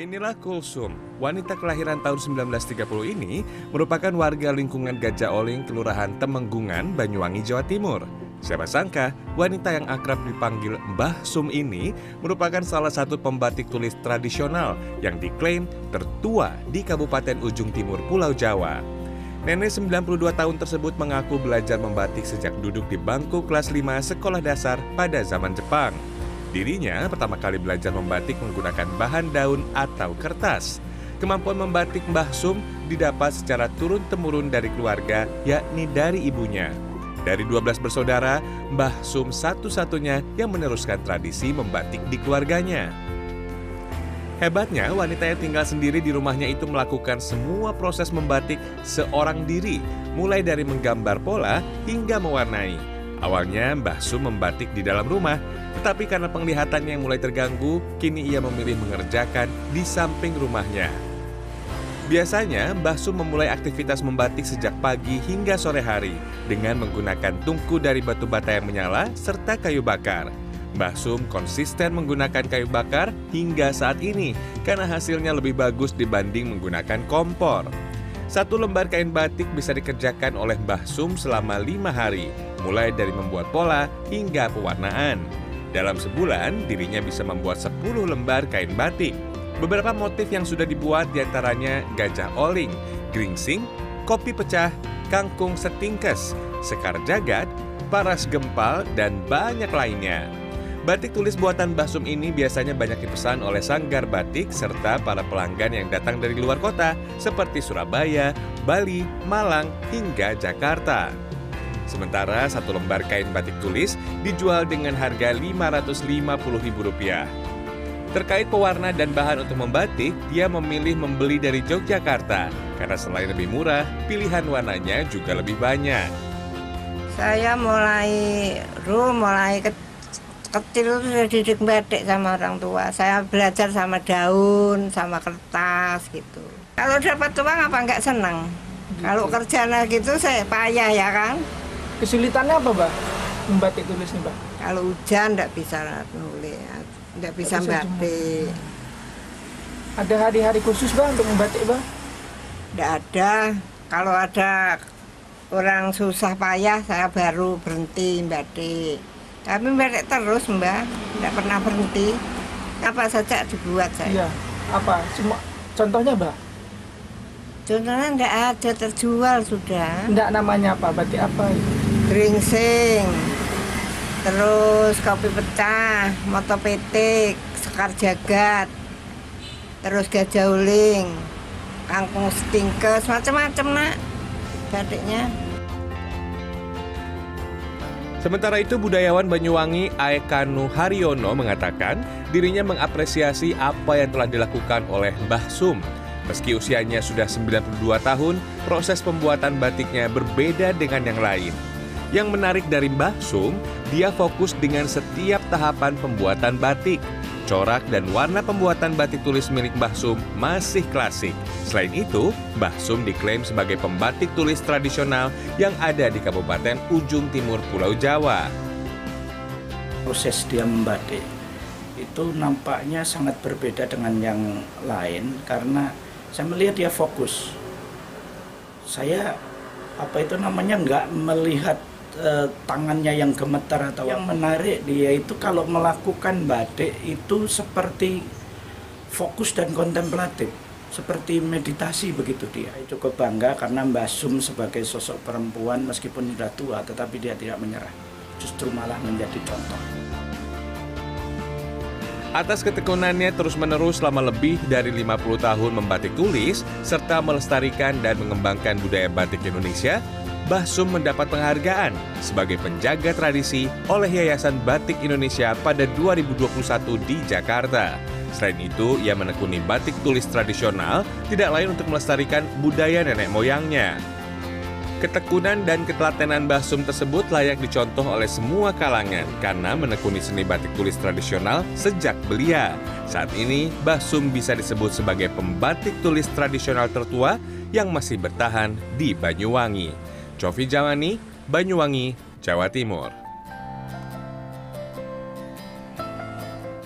Inilah Kulsum, wanita kelahiran tahun 1930 ini merupakan warga lingkungan Gajah Oling, Kelurahan Temenggungan, Banyuwangi, Jawa Timur. Siapa sangka, wanita yang akrab dipanggil Mbah Sum ini merupakan salah satu pembatik tulis tradisional yang diklaim tertua di Kabupaten Ujung Timur Pulau Jawa. Nenek 92 tahun tersebut mengaku belajar membatik sejak duduk di bangku kelas 5 sekolah dasar pada zaman Jepang. Dirinya pertama kali belajar membatik menggunakan bahan daun atau kertas. Kemampuan membatik Mbah Sum didapat secara turun-temurun dari keluarga, yakni dari ibunya. Dari 12 bersaudara, Mbah Sum satu-satunya yang meneruskan tradisi membatik di keluarganya. Hebatnya, wanita yang tinggal sendiri di rumahnya itu melakukan semua proses membatik seorang diri, mulai dari menggambar pola hingga mewarnai. Awalnya Mbah Sum membatik di dalam rumah, tetapi karena penglihatannya yang mulai terganggu, kini ia memilih mengerjakan di samping rumahnya. Biasanya, Mbah Sum memulai aktivitas membatik sejak pagi hingga sore hari dengan menggunakan tungku dari batu bata yang menyala serta kayu bakar. Mbah Sum konsisten menggunakan kayu bakar hingga saat ini karena hasilnya lebih bagus dibanding menggunakan kompor. Satu lembar kain batik bisa dikerjakan oleh Mbah Sum selama lima hari, mulai dari membuat pola hingga pewarnaan. Dalam sebulan, dirinya bisa membuat 10 lembar kain batik. Beberapa motif yang sudah dibuat di antaranya gajah oling, gringsing, kopi pecah, kangkung setingkes, sekar jagat, paras gempal, dan banyak lainnya. Batik tulis buatan Basum ini biasanya banyak dipesan oleh sanggar batik serta para pelanggan yang datang dari luar kota seperti Surabaya, Bali, Malang, hingga Jakarta. Sementara satu lembar kain batik tulis dijual dengan harga Rp550.000. Terkait pewarna dan bahan untuk membatik, dia memilih membeli dari Yogyakarta karena selain lebih murah, pilihan warnanya juga lebih banyak. Saya mulai ru mulai ke kecil sudah didik batik sama orang tua. Saya belajar sama daun, sama kertas gitu. Kalau dapat uang apa nggak senang? Gitu. Kalau kerja gitu saya payah ya kan. Kesulitannya apa, Mbak? Membatik tulis nih, Mbak? Kalau hujan nggak bisa nulis, Nggak bisa batik. Ada hari-hari khusus, Mbak, untuk membatik, Mbak? Nggak ada. Kalau ada orang susah payah, saya baru berhenti batik. Tapi batik terus mbak, nggak pernah berhenti. Apa saja dibuat saya. Iya. Apa? Cuma contohnya, Mbak? Contohnya nggak ada terjual sudah. Enggak namanya apa? Batik apa? Gringsing, terus kopi pecah, moto petik, sekar jagat, terus gajah uling, kangkung stingkes, macam-macam nak batiknya. Sementara itu budayawan Banyuwangi Aekanu Haryono mengatakan dirinya mengapresiasi apa yang telah dilakukan oleh Mbah Sum. Meski usianya sudah 92 tahun, proses pembuatan batiknya berbeda dengan yang lain. Yang menarik dari Mbah Sum, dia fokus dengan setiap tahapan pembuatan batik. Corak dan warna pembuatan batik tulis milik Mbah Sum masih klasik. Selain itu, Mbah Sum diklaim sebagai pembatik tulis tradisional yang ada di Kabupaten Ujung Timur Pulau Jawa. proses dia membatik itu nampaknya sangat berbeda dengan yang lain karena saya melihat dia fokus. Saya apa itu namanya nggak melihat eh, tangannya yang gemetar atau yang menarik. Dia itu kalau melakukan batik itu seperti fokus dan kontemplatif seperti meditasi begitu dia. Cukup bangga karena Mbak Sum sebagai sosok perempuan meskipun sudah tua tetapi dia tidak menyerah. Justru malah menjadi contoh. Atas ketekunannya terus-menerus selama lebih dari 50 tahun membatik tulis, serta melestarikan dan mengembangkan budaya batik Indonesia, Mbah Sum mendapat penghargaan sebagai penjaga tradisi oleh Yayasan Batik Indonesia pada 2021 di Jakarta. Selain itu, ia menekuni batik tulis tradisional tidak lain untuk melestarikan budaya nenek moyangnya. Ketekunan dan ketelatenan Mbah Sum tersebut layak dicontoh oleh semua kalangan karena menekuni seni batik tulis tradisional sejak belia. Saat ini, Mbah Sum bisa disebut sebagai pembatik tulis tradisional tertua yang masih bertahan di Banyuwangi. Cofi Jawani, Banyuwangi, Jawa Timur.